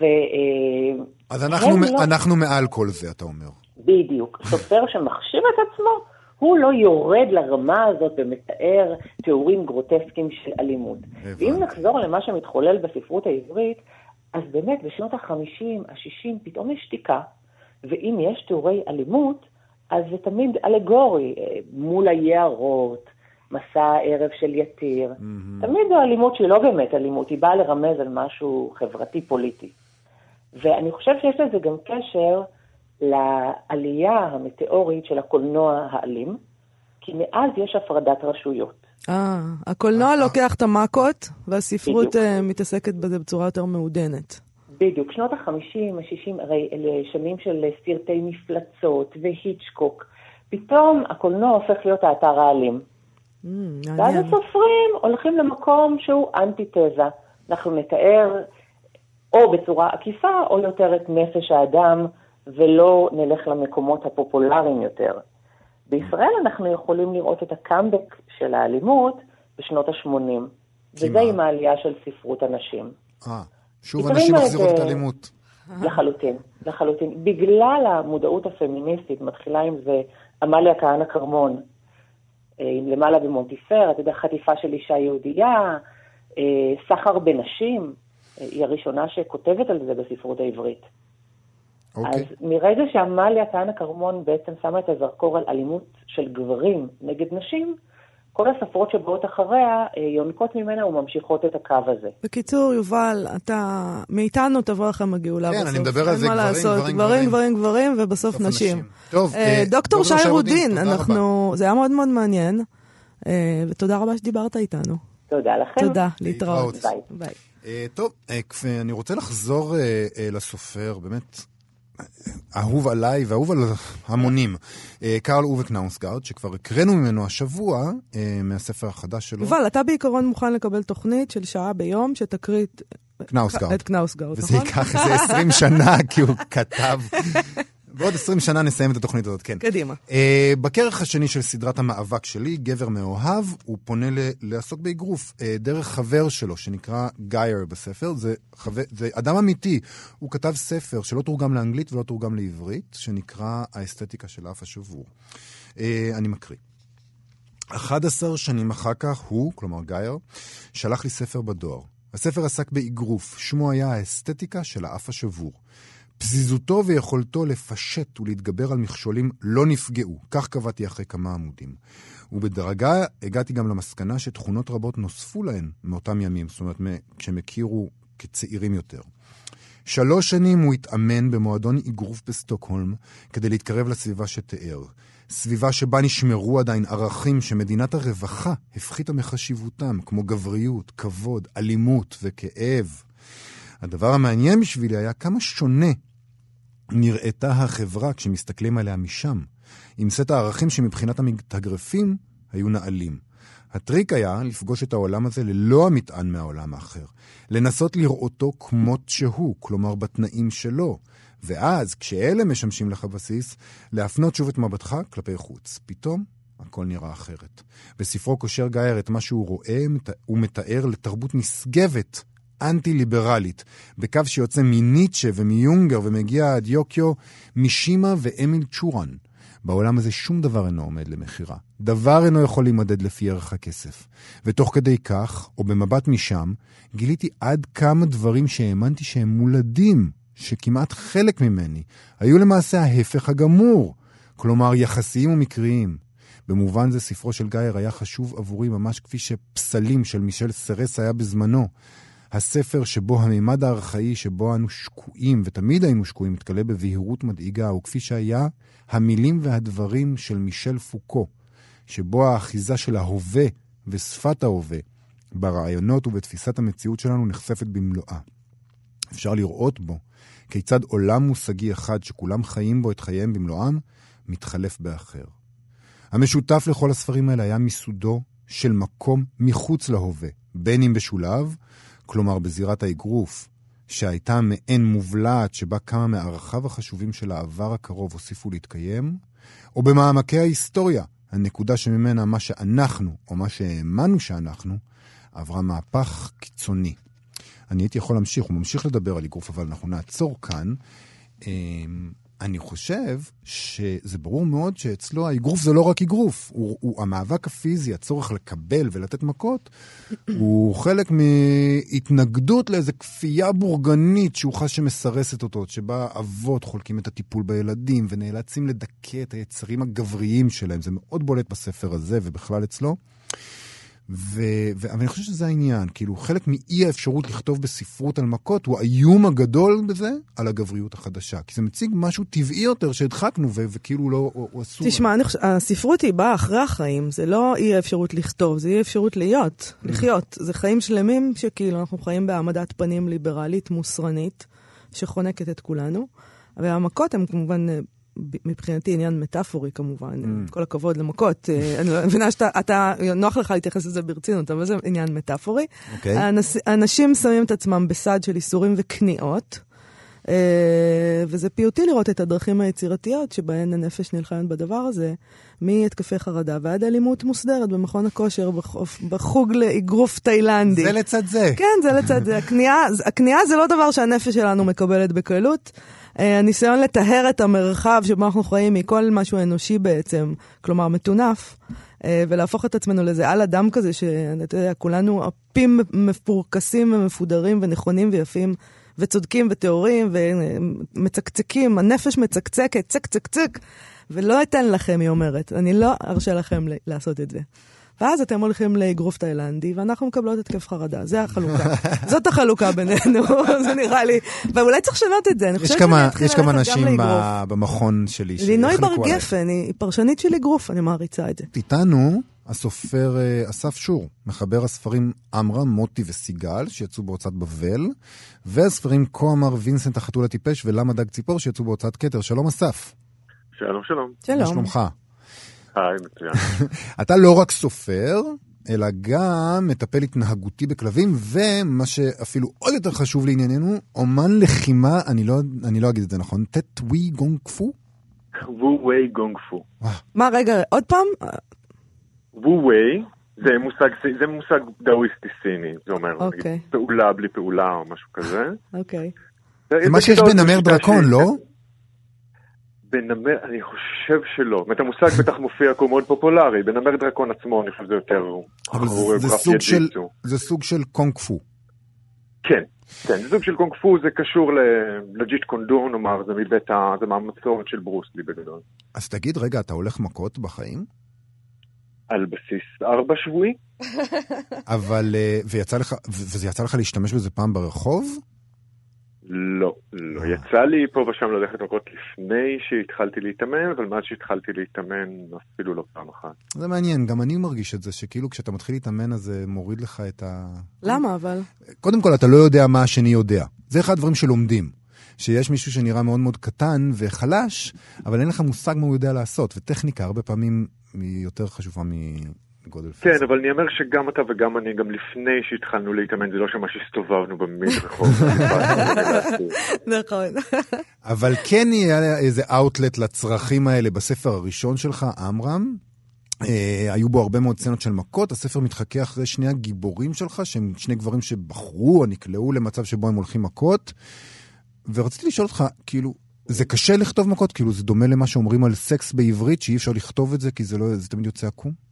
ו... אה, אז אנחנו, מ- לא- אנחנו מעל כל זה, אתה אומר. בדיוק. סופר שמחשיב את עצמו, הוא לא יורד לרמה הזאת ומתאר תיאורים גרוטסקיים של אלימות. הבנתי. ואם נחזור למה שמתחולל בספרות העברית, אז באמת בשנות ה-50, ה-60, פתאום יש שתיקה, ואם יש תיאורי אלימות, אז זה תמיד אלגורי, אה, מול היערות, מסע הערב של יתיר. תמיד זו אלימות שהיא לא באמת אלימות, היא באה לרמז על משהו חברתי-פוליטי. ואני חושבת שיש לזה גם קשר לעלייה המטאורית של הקולנוע האלים, כי מאז יש הפרדת רשויות. אה, הקולנוע לוקח את המאקות, והספרות uh, מתעסקת בזה בצורה יותר מעודנת. בדיוק. שנות ה-50, ה-60, הרי אלה שנים של סרטי מפלצות והיצ'קוק. פתאום הקולנוע הופך להיות האתר האלים. Mm, ואז. הסופרים הולכים למקום שהוא אנטיתזה. אנחנו נתאר או בצורה עקיפה או יותר את נפש האדם, ולא נלך למקומות הפופולריים יותר. בישראל אנחנו יכולים לראות את הקאמבק של האלימות בשנות ה-80, וזה? עם העלייה של ספרות הנשים. אה, שוב אנשים מחזירות את האלימות. לחלוטין, לחלוטין. בגלל המודעות הפמיניסטית, מתחילה עם זה עמליה כהנא כרמון, אה, למעלה במונטיפר, אתה יודע, חטיפה של אישה יהודייה, אה, סחר בנשים, אה, היא הראשונה שכותבת על זה בספרות העברית. אז אוקיי. מרגע שעמליה כהנא כרמון בעצם שמה את הזרקור על אלימות של גברים נגד נשים, כל הספרות שבאות אחריה אה, יונקות ממנה וממשיכות את הקו הזה. בקיצור, יובל, אתה... מאיתנו תבוא לכם הגאולה כן, בסוף. אני מדבר על זה, גברים, לעשות. גברים, גברים, גברים. גברים, גברים, ובסוף בסוף נשים. נשים. טוב, אה, אה, דוקטור שי רודין, אנחנו... זה היה מאוד מאוד מעניין, אה, ותודה רבה שדיברת איתנו. תודה לכם. תודה, להתראות. ביי. ביי. טוב, אני רוצה לחזור לסופר, באמת אהוב עליי ואהוב על המונים, אה, קרל אובה קנאוסגרד, שכבר הקראנו ממנו השבוע, אה, מהספר החדש שלו, יובל, אתה בעיקרון מוכן לקבל תוכנית של שעה ביום שתקריא את- קנאוסגרד. את קנאוסגרד, וזה נכון? ייקח איזה 20 שנה, כי הוא כתב. בעוד 20 שנה נסיים את התוכנית הזאת, כן. קדימה. אה, בכרך השני של סדרת המאבק שלי, גבר מאוהב, הוא פונה ל- לעסוק באגרוף אה, דרך חבר שלו, שנקרא גייר בספר. זה, חבר, זה אדם אמיתי. הוא כתב ספר שלא תורגם לאנגלית ולא תורגם לעברית, שנקרא האסתטיקה של האף השבור. אה, אני מקריא. 11 שנים אחר כך הוא, כלומר גייר, שלח לי ספר בדואר. הספר עסק באגרוף, שמו היה האסתטיקה של האף השבור. פזיזותו ויכולתו לפשט ולהתגבר על מכשולים לא נפגעו, כך קבעתי אחרי כמה עמודים. ובדרגה הגעתי גם למסקנה שתכונות רבות נוספו להן מאותם ימים, זאת אומרת, כשהם הכירו כצעירים יותר. שלוש שנים הוא התאמן במועדון אגרוף בסטוקהולם כדי להתקרב לסביבה שתיאר. סביבה שבה נשמרו עדיין ערכים שמדינת הרווחה הפחיתה מחשיבותם, כמו גבריות, כבוד, אלימות וכאב. הדבר המעניין בשבילי היה כמה שונה נראתה החברה כשמסתכלים עליה משם, עם סט הערכים שמבחינת המתאגרפים היו נעלים. הטריק היה לפגוש את העולם הזה ללא המטען מהעולם האחר. לנסות לראותו כמות שהוא, כלומר בתנאים שלו. ואז, כשאלה משמשים לך בסיס, להפנות שוב את מבטך כלפי חוץ. פתאום הכל נראה אחרת. בספרו קושר גייר את מה שהוא רואה, מת- הוא מתאר לתרבות נשגבת, אנטי-ליברלית, בקו שיוצא מניטשה ומיונגר ומגיע עד יוקיו, משימה ואמיל צ'ורן. בעולם הזה שום דבר אינו עומד למכירה. דבר אינו יכול להימדד לפי ערך הכסף. ותוך כדי כך, או במבט משם, גיליתי עד כמה דברים שהאמנתי שהם מולדים, שכמעט חלק ממני, היו למעשה ההפך הגמור. כלומר, יחסיים ומקריים. במובן זה ספרו של גייר היה חשוב עבורי ממש כפי שפסלים של מישל סרס היה בזמנו. הספר שבו המימד הארכאי שבו אנו שקועים, ותמיד היינו שקועים, מתגלה בבהירות מדאיגה, וכפי שהיה המילים והדברים של מישל פוקו, שבו האחיזה של ההווה ושפת ההווה ברעיונות ובתפיסת המציאות שלנו נחשפת במלואה. אפשר לראות בו כיצד עולם מושגי אחד שכולם חיים בו את חייהם במלואם, מתחלף באחר. המשותף לכל הספרים האלה היה מיסודו של מקום מחוץ להווה, בין אם בשולב, כלומר בזירת האגרוף, שהייתה מעין מובלעת שבה כמה מערכיו החשובים של העבר הקרוב הוסיפו להתקיים, או במעמקי ההיסטוריה, הנקודה שממנה מה שאנחנו, או מה שהאמנו שאנחנו, עברה מהפך קיצוני. אני הייתי יכול להמשיך, הוא ממשיך לדבר על אגרוף, אבל אנחנו נעצור כאן. אני חושב שזה ברור מאוד שאצלו האגרוף זה לא רק אגרוף, הוא, הוא המאבק הפיזי, הצורך לקבל ולתת מכות, הוא חלק מהתנגדות לאיזו כפייה בורגנית שהוא חש שמסרסת אותו, שבה אבות חולקים את הטיפול בילדים ונאלצים לדכא את היצרים הגבריים שלהם. זה מאוד בולט בספר הזה ובכלל אצלו. ו... ו... אבל אני חושב שזה העניין, כאילו חלק מאי האפשרות לכתוב בספרות על מכות הוא האיום הגדול בזה על הגבריות החדשה. כי זה מציג משהו טבעי יותר שהדחקנו ו... וכאילו לא, הוא אסור. תשמע, אני חושב, הספרות היא באה אחרי החיים, זה לא אי האפשרות לכתוב, זה אי האפשרות להיות, לחיות. זה חיים שלמים שכאילו אנחנו חיים בהעמדת פנים ליברלית, מוסרנית, שחונקת את כולנו. והמכות הן כמובן מבחינתי עניין מטאפורי כמובן, mm. כל הכבוד למכות. אה, אני לא מבינה שאתה, נוח לך להתייחס לזה ברצינות, אבל זה עניין מטאפורי. Okay. אוקיי. האנש, האנשים שמים את עצמם בסד של איסורים וכניעות, אה, וזה פיוטי לראות את הדרכים היצירתיות שבהן הנפש נלחמת בדבר הזה, מהתקפי חרדה ועד אלימות מוסדרת במכון הכושר, בחוג לאגרוף תאילנדי. זה לצד זה. כן, זה לצד זה. הכניעה זה לא דבר שהנפש שלנו מקבלת בקלות. אה, הניסיון לטהר את המרחב שבו אנחנו חיים מכל משהו אנושי בעצם, כלומר מטונף, אה, ולהפוך את עצמנו לאיזה על אדם כזה, שאתה יודע, כולנו אפים מפורקסים ומפודרים ונכונים ויפים. וצודקים וטהורים ומצקצקים, הנפש מצקצקת, צק צק צק, ולא אתן לכם, היא אומרת, אני לא ארשה לכם לעשות את זה. ואז אתם הולכים לאגרוף תאילנדי, ואנחנו מקבלות התקף חרדה. זה החלוקה. זאת החלוקה בינינו, זה נראה לי. ואולי צריך לשנות את זה, אני חושבת שאני אתחיל ללכת גם לאגרוף. יש כמה אנשים במכון שלי לינוי בר גפן, היא פרשנית של אגרוף, אני מעריצה את זה. איתנו הסופר אה, אסף שור, מחבר הספרים עמרם, מוטי וסיגל, שיצאו בהוצאת בבל, והספרים כה אמר וינסנט החתול הטיפש ולמה דג ציפור, שיצאו בהוצאת כתר. שלום אסף. שלום, שלום. שלום. מה שלומך? היי, מצוין. אתה לא רק סופר, אלא גם מטפל התנהגותי בכלבים, ומה שאפילו עוד יותר חשוב לענייננו, אומן לחימה, אני לא, אני לא אגיד את זה נכון, טט ווי גונג פו? וו ווי גונג פו. מה, רגע, עוד פעם? וו ווי זה מושג, זה מושג דאואיסטי סיני, זה אומר, okay. אוקיי. פעולה בלי פעולה או משהו כזה. אוקיי. Okay. זה מה שיש בנמר דרקון, לא? בנמר, אני חושב שלא. זאת אומרת, המושג בטח מופיע כמו מאוד פופולרי, בנמר דרקון עצמו, אני חושב שזה יותר... אבל זה, זה, סוג של, זה סוג של קונג פו. כן, כן, זה סוג של קונג פו, זה קשור לג'יט קון דו, נאמר, זה מבית ה... זה מהמסורת של ברוס לי בגדול. אז תגיד, רגע, אתה הולך מכות בחיים? על בסיס ארבע שבועי. אבל, אה, ויצא לך, וזה יצא לך להשתמש בזה פעם ברחוב? לא, לא. יצא לי פה ושם ללכת מכות לפני שהתחלתי להתאמן, אבל מאז שהתחלתי להתאמן אפילו לא פעם אחת. זה מעניין, גם אני מרגיש את זה, שכאילו כשאתה מתחיל להתאמן אז זה מוריד לך את ה... למה אבל? קודם כל, אתה לא יודע מה השני יודע. זה אחד הדברים שלומדים. שיש מישהו שנראה מאוד מאוד קטן וחלש, אבל אין לך מושג מה הוא יודע לעשות, וטכניקה הרבה פעמים היא יותר חשובה גודל פיזי. כן, אבל אני אומר שגם אתה וגם אני, גם לפני שהתחלנו להתאמן, זה לא שממש הסתובבנו במדרחוב. נכון. אבל כן יהיה איזה אאוטלט לצרכים האלה בספר הראשון שלך, עמרם. Uh, היו בו הרבה מאוד סצנות של מכות, הספר מתחכה אחרי שני הגיבורים שלך, שהם שני גברים שבחרו או נקלעו למצב שבו הם הולכים מכות. ורציתי לשאול אותך, כאילו, זה קשה לכתוב מכות? כאילו, זה דומה למה שאומרים על סקס בעברית, שאי אפשר לכתוב את זה כי זה, לא, זה תמיד יוצא עקום?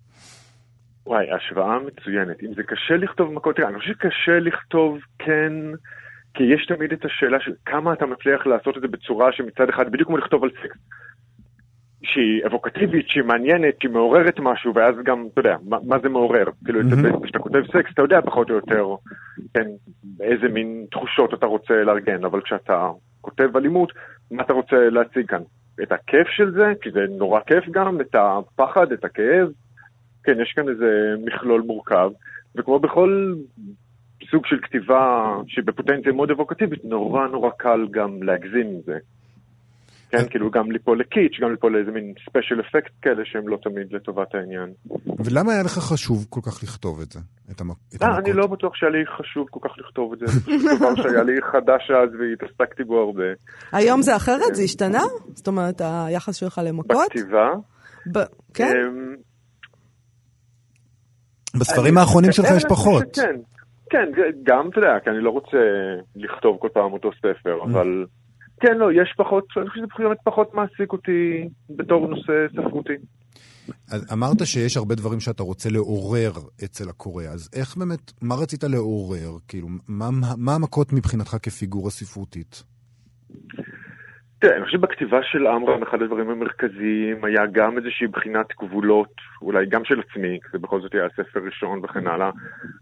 וואי, השוואה מצוינת. אם זה קשה לכתוב מכות, תראה, אני חושב שקשה לכתוב כן, כי יש תמיד את השאלה של כמה אתה מצליח לעשות את זה בצורה שמצד אחד, בדיוק כמו לכתוב על סקס, שהיא אבוקטיבית, שהיא מעניינת, שהיא מעוררת משהו, ואז גם, אתה יודע, מה, מה זה מעורר? כאילו, mm-hmm. כשאתה כותב סקס, אתה יודע פחות או יותר, כן, איזה מין תחושות אתה רוצה לארגן, אבל כשאתה כותב אלימות, מה אתה רוצה להציג כאן? את הכיף של זה, כי זה נורא כיף גם, את הפחד, את הכאב. כן, יש כאן איזה מכלול מורכב, וכמו בכל סוג של כתיבה שבפוטנציה מאוד אבוקטיבית, נורא נורא קל גם להגזים עם זה. כן. כאילו גם ליפול לקיץ', גם ליפול לאיזה מין ספיישל אפקט כאלה שהם לא תמיד לטובת העניין. ולמה היה לך חשוב כל כך לכתוב את זה? את המק... אה, אני לא בטוח שהיה לי חשוב כל כך לכתוב את זה, זה פשוט דבר שהיה לי חדש אז והתעסקתי בו הרבה. היום זה אחרת? זה השתנה? זאת אומרת, היחס שלך למכות? בכתיבה? כן? בספרים האחרונים שלך יש פחות. כן, כן, גם, אתה יודע, כי אני לא רוצה לכתוב כל פעם אותו ספר, mm. אבל כן, לא, יש פחות, אני חושב שזה באמת פחות מעסיק אותי בתור נושא ספרותי. אז אמרת שיש הרבה דברים שאתה רוצה לעורר אצל הקורא, אז איך באמת, מה רצית לעורר? כאילו, מה, מה המכות מבחינתך כפיגורה ספרותית? תראה, אני חושב שבכתיבה של עמרם אחד הדברים המרכזיים היה גם איזושהי בחינת גבולות, אולי גם של עצמי, כי זה בכל זאת היה ספר ראשון וכן הלאה,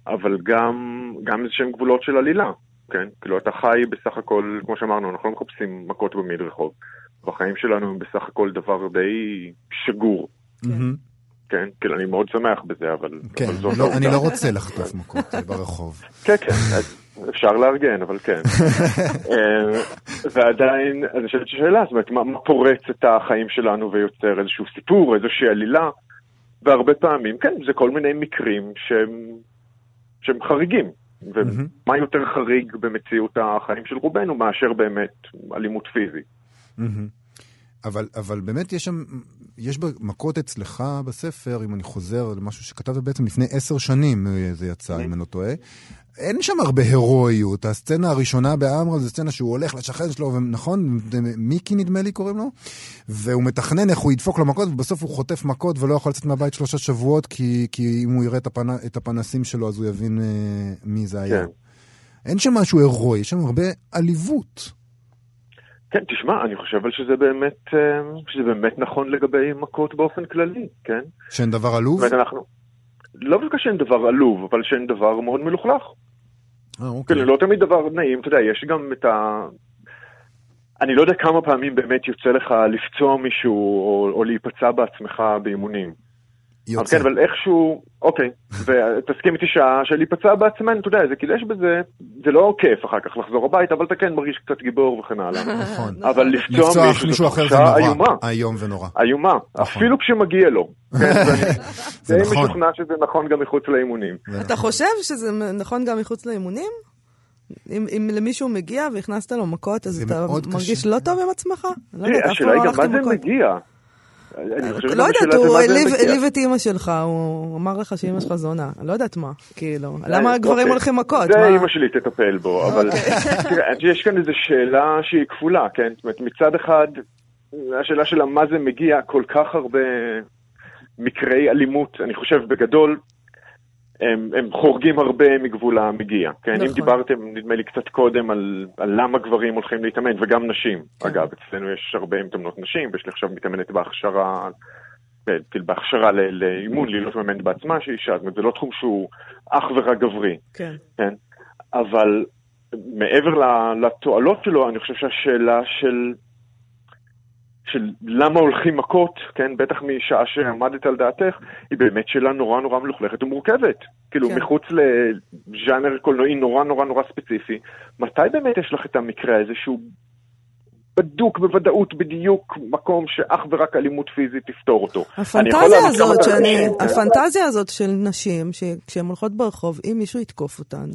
אבל גם, גם איזשהם גבולות של עלילה, כן? כאילו אתה חי בסך הכל, כמו שאמרנו, אנחנו לא מחפשים מכות במדרחוב. והחיים שלנו הם בסך הכל דבר די שגור. כן, כאילו אני מאוד שמח בזה, אבל... כן, אבל לא. אני לא רוצה לחטוף מכות ברחוב. כן, כן, אפשר לארגן, אבל כן. אה, ועדיין, אני חושבת ששאלה, זאת אומרת, מה, מה פורץ את החיים שלנו ויוצר איזשהו סיפור, איזושהי עלילה, והרבה פעמים, כן, זה כל מיני מקרים שהם, שהם חריגים. ומה יותר חריג במציאות החיים של רובנו מאשר באמת אלימות פיזית. אבל, אבל באמת יש שם, יש מכות אצלך בספר, אם אני חוזר למשהו שכתבת בעצם לפני עשר שנים, אה, זה יצא, אם אני לא טועה. אין שם הרבה הירואיות. הסצנה הראשונה באמרה זו סצנה שהוא הולך לשכן שלו, נכון? מיקי נדמה לי קוראים לו? והוא מתכנן איך הוא ידפוק לו מכות, ובסוף הוא חוטף מכות ולא יכול לצאת מהבית שלושה שבועות, כי, כי אם הוא יראה את, הפנ... את הפנסים שלו אז הוא יבין אה, מי זה היה. כן. אין שם משהו הירואי, יש שם הרבה עליבות. כן, תשמע, אני חושב שזה באמת, אה, שזה באמת נכון לגבי מכות באופן כללי, כן? שאין דבר עלוב? זאת אומרת, אנחנו... לא דווקא שאין דבר עלוב, אבל שאין דבר מאוד מלוכלך. אה, אוקיי. כאילו, לא תמיד דבר נעים, אתה יודע, יש גם את ה... אני לא יודע כמה פעמים באמת יוצא לך לפצוע מישהו או, או להיפצע בעצמך באימונים. אבל יוצא. כן, אבל איכשהו, אוקיי, ותסכים איתי שה- שלהיפצע בעצמנו, אתה יודע, זה כאילו יש בזה, זה לא כיף אחר כך לחזור הביתה, אבל אתה כן מרגיש קצת גיבור וכן הלאה. נכון. אבל לפצוע מישהו אחר זה נורא. איומה. איום ונורא. איומה, אפילו כשמגיע לו. כן, זה די נכון. משוכנע שזה נכון גם מחוץ לאימונים. אתה חושב שזה נכון גם מחוץ לאימונים? אם, אם למישהו מגיע והכנסת לו מכות, אז זה אתה מרגיש קשה. לא טוב עם עצמך? לא תראי, יודעת, אף פעם השאלה היא לא גם מה זה מכות. מגיע. חושב לא יודעת, הוא העליב את אימא שלך, הוא אמר לך שאימא שלך זונה. אני לא יודעת מה, כאילו. זה- למה הגברים אוקיי. הולכים מכות? זה? אימא שלי תטפל בו, אבל תראה, יש כאן איזו שאלה שהיא כפולה, כן? זאת אומרת, מצד אחד, השאלה שלה מה זה מגיע, כל כך הרבה מקרי אלימות, אני חושב בגדול, הם, הם חורגים הרבה מגבול המגיע, כן? נכון. אם דיברתם, נדמה לי קצת קודם, על, על למה גברים הולכים להתאמן, וגם נשים. כן. אגב, אצלנו יש הרבה מתאמנות נשים, ויש לי עכשיו מתאמנת בהכשרה, ב- כאילו בהכשרה לאימון, לי לא מתאמנת בעצמה שהיא אישה, זאת אומרת, זה לא תחום שהוא אך ורק גברי. כן. כן? אבל מעבר לתועלות שלו, אני חושב שהשאלה של, של למה הולכים מכות, כן, בטח משעה שעמדת על דעתך, היא באמת שאלה נורא נורא מלוכלכת ומורכבת. כאילו, כן. מחוץ לז'אנר קולנועי נורא נורא נורא ספציפי, מתי באמת יש לך את המקרה הזה שהוא בדוק בוודאות בדיוק מקום שאך ורק אלימות פיזית תפתור אותו? הפנטזיה הזאת, שאני, תרחישים, כן? הפנטזיה הזאת של נשים, שכשהן הולכות ברחוב, אם מישהו יתקוף אותן,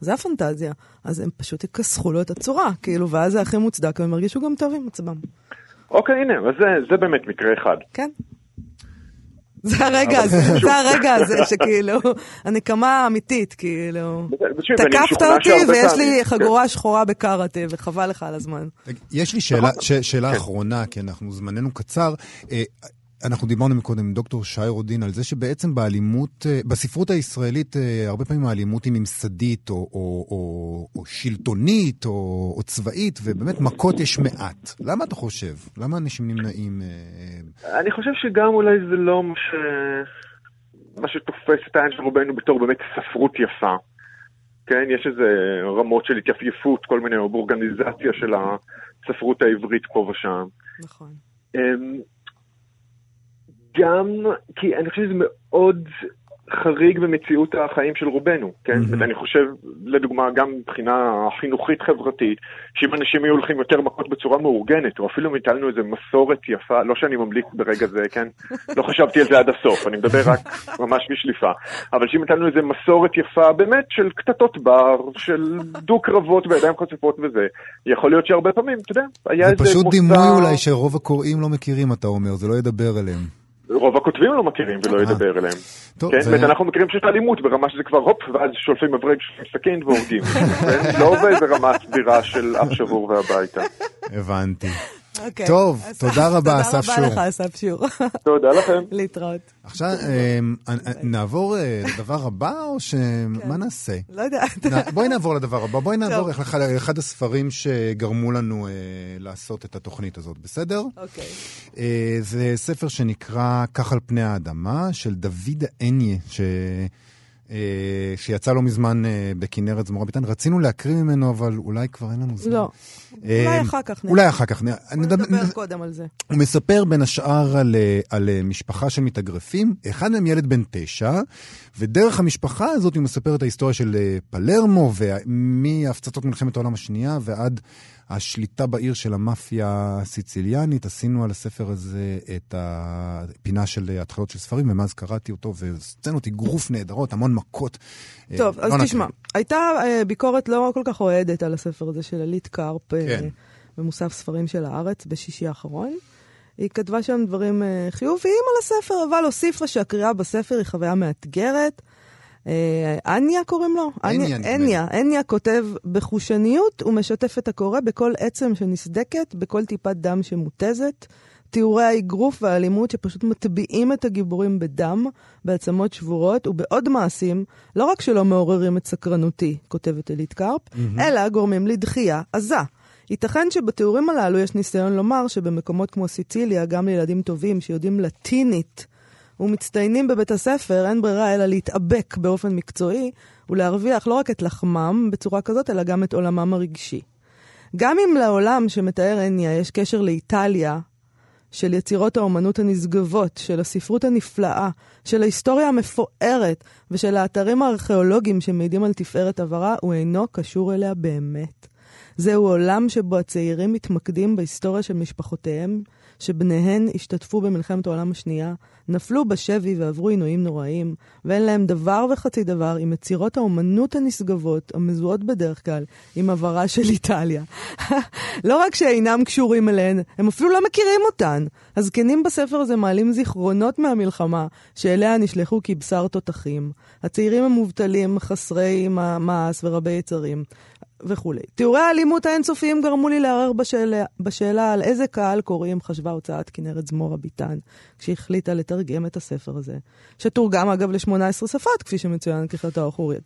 זה הפנטזיה, אז הם פשוט יכסחו לו את הצורה, כאילו, ואז זה הכי מוצדק, והם ירגישו גם טוב עם עצמם. אוקיי, הנה, אז זה, זה באמת מקרה אחד. כן. זה הרגע הזה, זה הרגע הזה שכאילו, הנקמה האמיתית, כאילו. תקפת אותי ויש לי כן. חגורה שחורה בקראטה, וחבל לך על הזמן. יש לי שאלה, שאלה אחרונה, כי אנחנו, זמננו קצר. אנחנו דיברנו מקודם עם דוקטור שי רודין על זה שבעצם באלימות, אה, בספרות הישראלית, אה, הרבה פעמים האלימות היא ממסדית או, או, או, או שלטונית או, או צבאית, ובאמת מכות יש מעט. למה אתה חושב? למה אנשים נמנעים? אה, אני חושב שגם אולי זה לא מה, ש... מה שתופס את העין של רובנו בתור באמת ספרות יפה. כן, יש איזה רמות של התייפייפות, כל מיני, או באורגניזציה של הספרות העברית פה ושם. נכון. גם כי אני חושב שזה מאוד חריג במציאות החיים של רובנו, כן? מהמם. אני חושב, לדוגמה, גם מבחינה חינוכית-חברתית, שאם אנשים היו הולכים יותר מכות בצורה מאורגנת, או אפילו הטלנו איזה מסורת יפה, לא שאני ממליץ ברגע זה, כן? לא חשבתי על זה עד הסוף, אני מדבר רק ממש בשליפה. אבל שאם הטלנו איזה מסורת יפה, באמת, של קטטות בר, של דו-קרבות בידיים חשופות וזה, יכול להיות שהרבה פעמים, אתה יודע, היה זה איזה פשוט מוצא... דימוי אולי שרוב הקוראים לא מכירים, אתה אומר, זה לא ידבר אליהם. רוב הכותבים לא מכירים ולא אה. ידבר אליהם. טוב, כן, זה- אנחנו מכירים פשוט אלימות ברמה שזה כבר הופ, ואז שולפים שולפים סכין והורגים. כן? לא באיזה רמה סבירה של אף שבור והביתה. הבנתי. אוקיי. טוב, תודה רבה, אסף תודה שור. רבה לך, אסף שור. תודה לכם. להתראות. עכשיו, אה, אה, נעבור אה, לדבר הבא, או ש... מה נעשה? לא יודעת. בואי נעבור לדבר הבא, בואי נעבור. לאחד- הספרים שגרמו לנו לעשות את התוכנית הזאת, בסדר? אוקיי. זה ספר שנקרא "כך על פני האדמה", של דוד אניה, ש... אה, שיצא לא מזמן אה, בכנרת זמורה ביטן. רצינו להקריא ממנו, אבל אולי כבר אין לנו זמן. לא. אה, אולי אחר כך. אולי אחר כך. נדבר- קודם על זה. הוא מספר בין השאר על, על משפחה של מתאגרפים, אחד מהם ילד בן תשע, ודרך המשפחה הזאת הוא מספר את ההיסטוריה של פלרמו, מהפצצות מלחמת העולם השנייה ועד השליטה בעיר של המאפיה הסיציליאנית. עשינו על הספר הזה את הפינה של אה, התחלות של ספרים, ומאז קראתי אותו, וסצנות אגרוף נהדרות, המון מכות. אה, טוב, לא אז נקריא. תשמע, הייתה אה, ביקורת לא כל כך אוהדת על הספר הזה של אלית קרפ אה, כן. במוסף ספרים של הארץ בשישי האחרון. היא כתבה שם דברים אה, חיוביים על הספר, אבל הוסיפה שהקריאה בספר היא חוויה מאתגרת. אה, אניה קוראים לו? אניה. אניה, אניה כותב בחושניות ומשתף את הקורא בכל עצם שנסדקת, בכל טיפת דם שמותזת. תיאורי האגרוף והאלימות שפשוט מטביעים את הגיבורים בדם, בעצמות שבורות ובעוד מעשים, לא רק שלא מעוררים את סקרנותי, כותבת אלית קרפ, אלא גורמים לדחייה עזה. ייתכן שבתיאורים הללו יש ניסיון לומר שבמקומות כמו סיציליה, גם לילדים טובים שיודעים לטינית ומצטיינים בבית הספר, אין ברירה אלא להתאבק באופן מקצועי ולהרוויח לא רק את לחמם בצורה כזאת, אלא גם את עולמם הרגשי. גם אם לעולם שמתאר הניה יש קשר לאיטליה, של יצירות האומנות הנשגבות, של הספרות הנפלאה, של ההיסטוריה המפוארת ושל האתרים הארכיאולוגיים שמעידים על תפארת עברה, הוא אינו קשור אליה באמת. זהו עולם שבו הצעירים מתמקדים בהיסטוריה של משפחותיהם, שבניהן השתתפו במלחמת העולם השנייה, נפלו בשבי ועברו עינויים נוראים, ואין להם דבר וחצי דבר עם יצירות האומנות הנשגבות, המזוהות בדרך כלל עם עברה של איטליה. לא רק שאינם קשורים אליהן, הם אפילו לא מכירים אותן. הזקנים בספר הזה מעלים זיכרונות מהמלחמה, שאליה נשלחו כבשר תותחים. הצעירים המובטלים, חסרי מע- מעש ורבי יצרים. וכולי. תיאורי האלימות האינסופיים גרמו לי לערער בשאלה, בשאלה על איזה קהל קוראים חשבה הוצאת כנרת זמורה ביטן, כשהחליטה לתרגם את הספר הזה, שתורגם אגב ל-18 שפות, כפי שמצוין ככתו האחורית.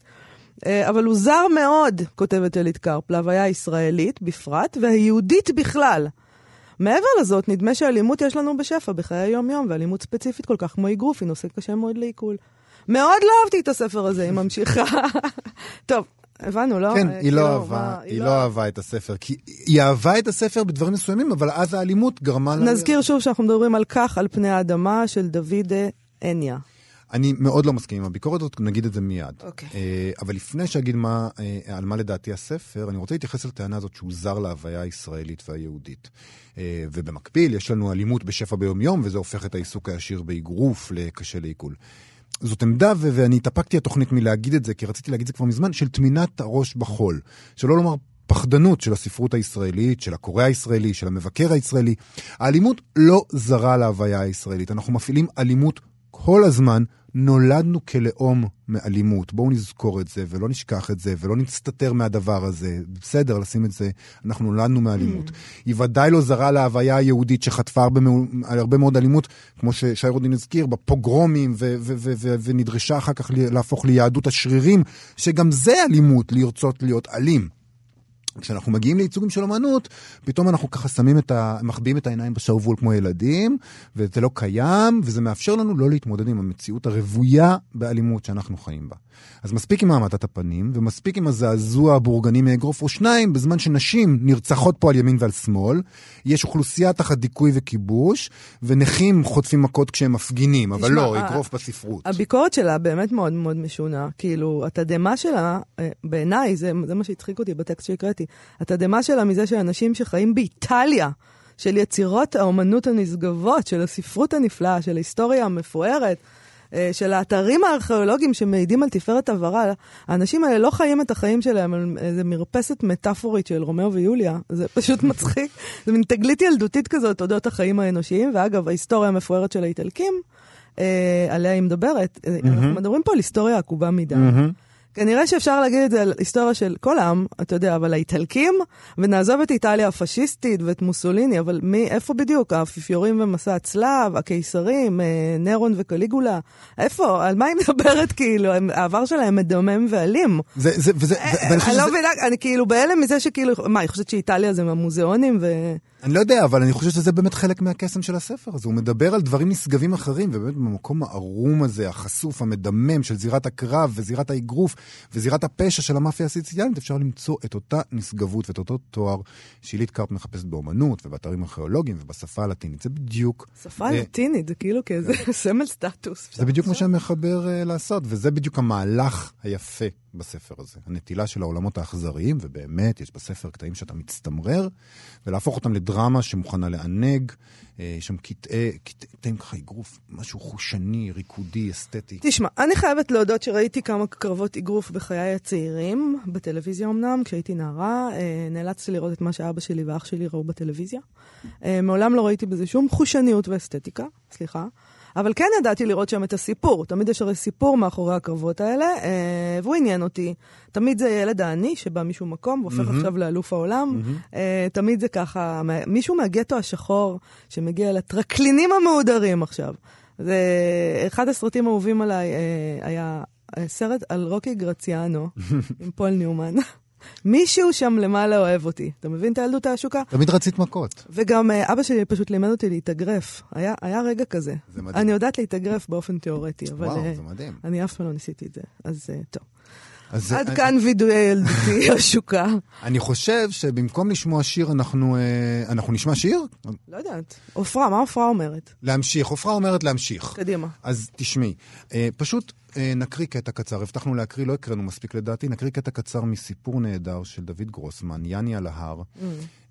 אה, אבל הוא זר מאוד, כותבת אלית קרפ, להוויה הישראלית בפרט, והיהודית בכלל. מעבר לזאת, נדמה שאלימות יש לנו בשפע בחיי היום-יום, ואלימות ספציפית כל כך כמו אגרוף היא נושא קשה מאוד לעיכול. מאוד לא אהבתי את הספר הזה, היא ממשיכה. טוב, הבנו, לא? כן, אה, היא לא כאילו, אהבה, היא לא אהבה את הספר, כי היא אהבה את הספר בדברים מסוימים, אבל אז האלימות גרמה לה... נזכיר שוב שאנחנו מדברים על כך, על פני האדמה של דוד אניה. אני מאוד לא מסכים עם הביקורת הזאת, נגיד את זה מיד. אוקיי. אה, אבל לפני שאגיד מה, אה, על מה לדעתי הספר, אני רוצה להתייחס לטענה הזאת שהוא זר להוויה הישראלית והיהודית. אה, ובמקביל, יש לנו אלימות בשפע ביומיום, וזה הופך את העיסוק הישיר באגרוף לקשה לעיכול. זאת עמדה, ו- ואני התאפקתי התוכנית מלהגיד את זה, כי רציתי להגיד את זה כבר מזמן, של טמינת הראש בחול. שלא לומר פחדנות של הספרות הישראלית, של הקורא הישראלי, של המבקר הישראלי. האלימות לא זרה להוויה הישראלית. אנחנו מפעילים אלימות כל הזמן. נולדנו כלאום מאלימות. בואו נזכור את זה, ולא נשכח את זה, ולא נסתתר מהדבר הזה. בסדר, לשים את זה, אנחנו נולדנו מאלימות. היא ודאי לא זרה להוויה היהודית שחטפה הרבה, הרבה מאוד אלימות, כמו ששי רודין הזכיר, בפוגרומים, ו- ו- ו- ו- ונדרשה אחר כך להפוך ליהדות השרירים, שגם זה אלימות, לרצות להיות אלים. כשאנחנו מגיעים לייצוגים של אמנות, פתאום אנחנו ככה שמים את ה... מחביאים את העיניים בשרוול כמו ילדים, וזה לא קיים, וזה מאפשר לנו לא להתמודד עם המציאות הרוויה באלימות שאנחנו חיים בה. אז מספיק עם העמדת הפנים, ומספיק עם הזעזוע הבורגני מאגרוף או שניים, בזמן שנשים נרצחות פה על ימין ועל שמאל, יש אוכלוסייה תחת דיכוי וכיבוש, ונכים חוטפים מכות כשהם מפגינים, אבל לא, אגרוף בספרות. הביקורת שלה באמת מאוד מאוד משונה. כאילו, התדהמה שלה, אה, בעיניי, זה, זה מה שהצחיק אותי בטקסט שהקראתי, התדהמה שלה מזה שאנשים שחיים באיטליה, של יצירות האומנות הנשגבות, של הספרות הנפלאה, של ההיסטוריה המפוארת, של האתרים הארכיאולוגיים שמעידים על תפארת עברה, האנשים האלה לא חיים את החיים שלהם על איזה מרפסת מטאפורית של רומאו ויוליה, זה פשוט מצחיק. זה מין תגלית ילדותית כזאת אודות החיים האנושיים, ואגב, ההיסטוריה המפוארת של האיטלקים, אה, עליה היא מדברת, אה, אנחנו מדברים פה על היסטוריה עקובה מדם. כנראה שאפשר להגיד את זה על היסטוריה של כל עם, אתה יודע, אבל האיטלקים, ונעזוב את איטליה הפשיסטית ואת מוסוליני, אבל מי, איפה בדיוק? האפיפיורים ומסע הצלב, הקיסרים, אה, נירון וקליגולה, איפה? על מה היא מדברת כאילו? העבר שלהם מדמם ואלים. זה, זה, וזה, ו- ואני חושב אני לא שזה- מבינה, אני כאילו בהלם מזה שכאילו, מה, היא חושבת שאיטליה זה מהמוזיאונים ו... אני לא יודע, אבל אני חושב שזה באמת חלק מהקסם של הספר הזה. הוא מדבר על דברים נשגבים אחרים, ובאמת במקום הערום הזה, החשוף, המדמם של זירת הקרב וזירת האגרוף וזירת הפשע של המאפיה הסיציאנית, אפשר למצוא את אותה נשגבות ואת אותו תואר שהילית קרפ מחפשת באומנות ובאתרים ארכיאולוגיים ובשפה הלטינית. זה בדיוק... שפה אה, לטינית, זה כאילו כאיזה סמל סטטוס. זה בדיוק מה שהמחבר uh, לעשות, וזה בדיוק המהלך היפה בספר הזה. הנטילה של העולמות האכזריים, ובאמת, יש בספר קטעים שאתה מצטמרר, ולהפוך אותם לדרמה שמוכנה לענג. אה, יש שם קטעי, קטעים ככה אגרוף, משהו חושני, ריקודי, אסתטי. תשמע, אני חייבת להודות שראיתי כמה קרבות אגרוף בחיי הצעירים, בטלוויזיה אמנם, כשהייתי נערה. אה, נאלצתי לראות את מה שאבא שלי ואח שלי ראו בטלוויזיה. אה, מעולם לא ראיתי בזה שום חושניות ואסתטיקה, סליחה. אבל כן ידעתי לראות שם את הסיפור. תמיד יש הרי סיפור מאחורי הקרבות האלה, אה, והוא עניין אותי. תמיד זה ילד העני שבא משום מקום והופך עכשיו לאלוף העולם. אה, תמיד זה ככה, מישהו מהגטו השחור שמגיע לטרקלינים המהודרים עכשיו. זה אחד הסרטים האהובים עליי אה, היה אה, סרט על רוקי גרציאנו עם פול ניומן. מישהו שם למעלה אוהב אותי. אתה מבין את הילדות העשוקה? תמיד רצית מכות. וגם אה, אבא שלי פשוט לימד אותי להתאגרף. היה, היה רגע כזה. זה מדהים. אני יודעת להתאגרף באופן תיאורטי, אבל וואו, אה, זה מדהים. אני אף פעם לא ניסיתי את זה. אז אה, טוב. אז עד כאן וידוי ילדותי השוקה. אני חושב שבמקום לשמוע שיר, אנחנו, אה, אנחנו נשמע שיר? לא יודעת. עופרה, מה עופרה אומרת? להמשיך. עופרה אומרת להמשיך. קדימה. אז תשמעי, אה, פשוט אה, נקריא קטע קצר, הבטחנו להקריא, לא הקראנו מספיק לדעתי, נקריא קטע קצר מסיפור נהדר של דוד גרוסמן, יאני על ההר,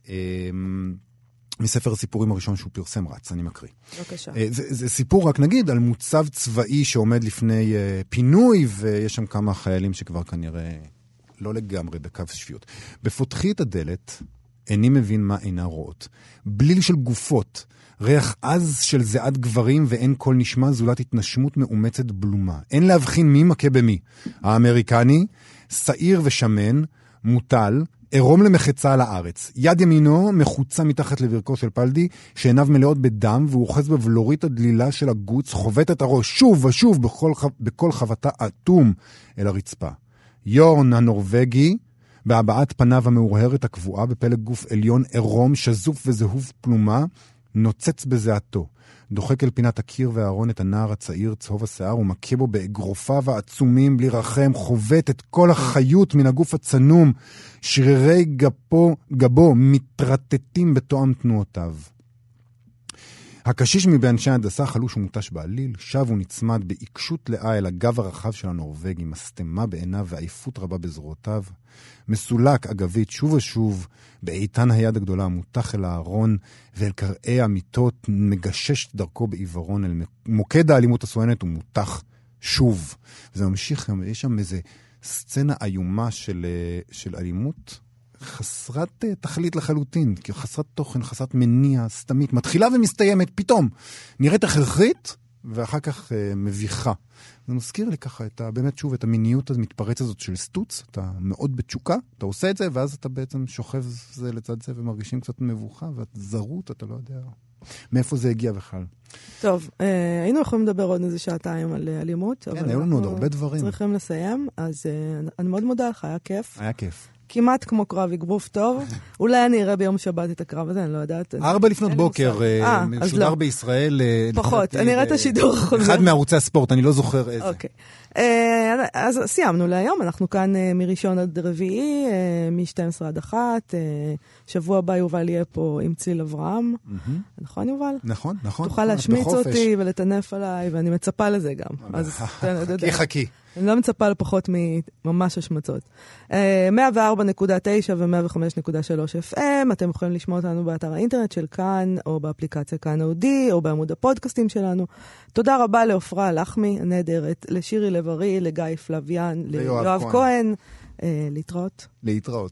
אה, מספר הסיפורים הראשון שהוא פרסם, רץ, אני מקריא. בבקשה. אה, זה, זה סיפור, רק נגיד, על מוצב צבאי שעומד לפני אה, פינוי, ויש שם כמה חיילים שכבר כנראה לא לגמרי בקו שפיות. בפותחי את הדלת, איני מבין מה אינה רואות. בליל של גופות, ריח עז של זיעת גברים ואין קול נשמע זולת התנשמות מאומצת בלומה. אין להבחין מי מכה במי. האמריקני, שעיר ושמן, מוטל, עירום למחצה על הארץ. יד ימינו מחוצה מתחת לברכו של פלדי, שעיניו מלאות בדם, והוא אוחז בבלורית הדלילה של הגוץ, חובט את הראש שוב ושוב בכל, ח... בכל חבטה אטום אל הרצפה. יורן הנורבגי, בהבעת פניו המאורהרת הקבועה בפלג גוף עליון עירום, שזוף וזהוב פלומה, נוצץ בזיעתו. דוחק אל פינת הקיר והארון את הנער הצעיר צהוב השיער ומכה בו באגרופיו העצומים בלי רחם, חובט את כל החיות מן הגוף הצנום, שרירי גפו, גבו מתרטטים בתואם תנועותיו. הקשיש מבאנשי ההנדסה חלוש ומותש בעליל, שב ונצמד בעיקשות לאה אל הגב הרחב של הנורבגי, משטמה בעיניו ועייפות רבה בזרועותיו. מסולק אגבית שוב ושוב, באיתן היד הגדולה המותח אל הארון, ואל קרעי המיטות מגשש דרכו בעיוורון אל מוקד האלימות הסואנת ומותח שוב. וזה ממשיך, יש שם איזה סצנה איומה של, אה, של אלימות חסרת אה, תכלית לחלוטין, כאילו חסרת תוכן, חסרת מניע, סתמית, מתחילה ומסתיימת פתאום. נראית הכרחית, ואחר כך אה, מביכה. זה מזכיר לי ככה את ה, באמת שוב את המיניות המתפרצת הזאת של סטוץ, אתה מאוד בתשוקה, אתה עושה את זה, ואז אתה בעצם שוכב זה לצד זה ומרגישים קצת מבוכה, ואת זרות, אתה לא יודע מאיפה זה הגיע בכלל. טוב, אה, היינו יכולים לדבר עוד איזה שעתיים על אה, אלימות, כן, היו לנו עוד הרבה דברים. צריכים לסיים, אז אה, אני מאוד מודה לך, היה כיף. היה כיף. כמעט כמו קרב אגרוף טוב. אולי אני אראה ביום שבת את הקרב הזה, אני לא יודעת. ארבע לפנות בוקר. אה, אה, משודר לא. בישראל. אה, פחות, אני אראה את השידור החוזר. אחד מערוצי הספורט, אני לא זוכר איזה. אוקיי. אז סיימנו להיום, אנחנו כאן מראשון עד רביעי, אה, מ-12 עד 1. אה, שבוע הבא יובל יהיה פה עם צליל אברהם. נכון, יובל? נכון, נכון. תוכל להשמיץ. אותי ולטנף עליי, ואני מצפה לזה גם. אז. חכי חכי. אני לא מצפה לפחות מממש השמצות. אה, 104.9 ו-105.3 FM, אתם יכולים לשמוע אותנו באתר האינטרנט של כאן, או באפליקציה כאן אודי, או בעמוד הפודקאסטים שלנו. תודה רבה לעופרה לחמי הנהדרת, לשירי לב-ארי, לגיא פלוויאן, ליואב. כהן. אה, להתראות. להתראות.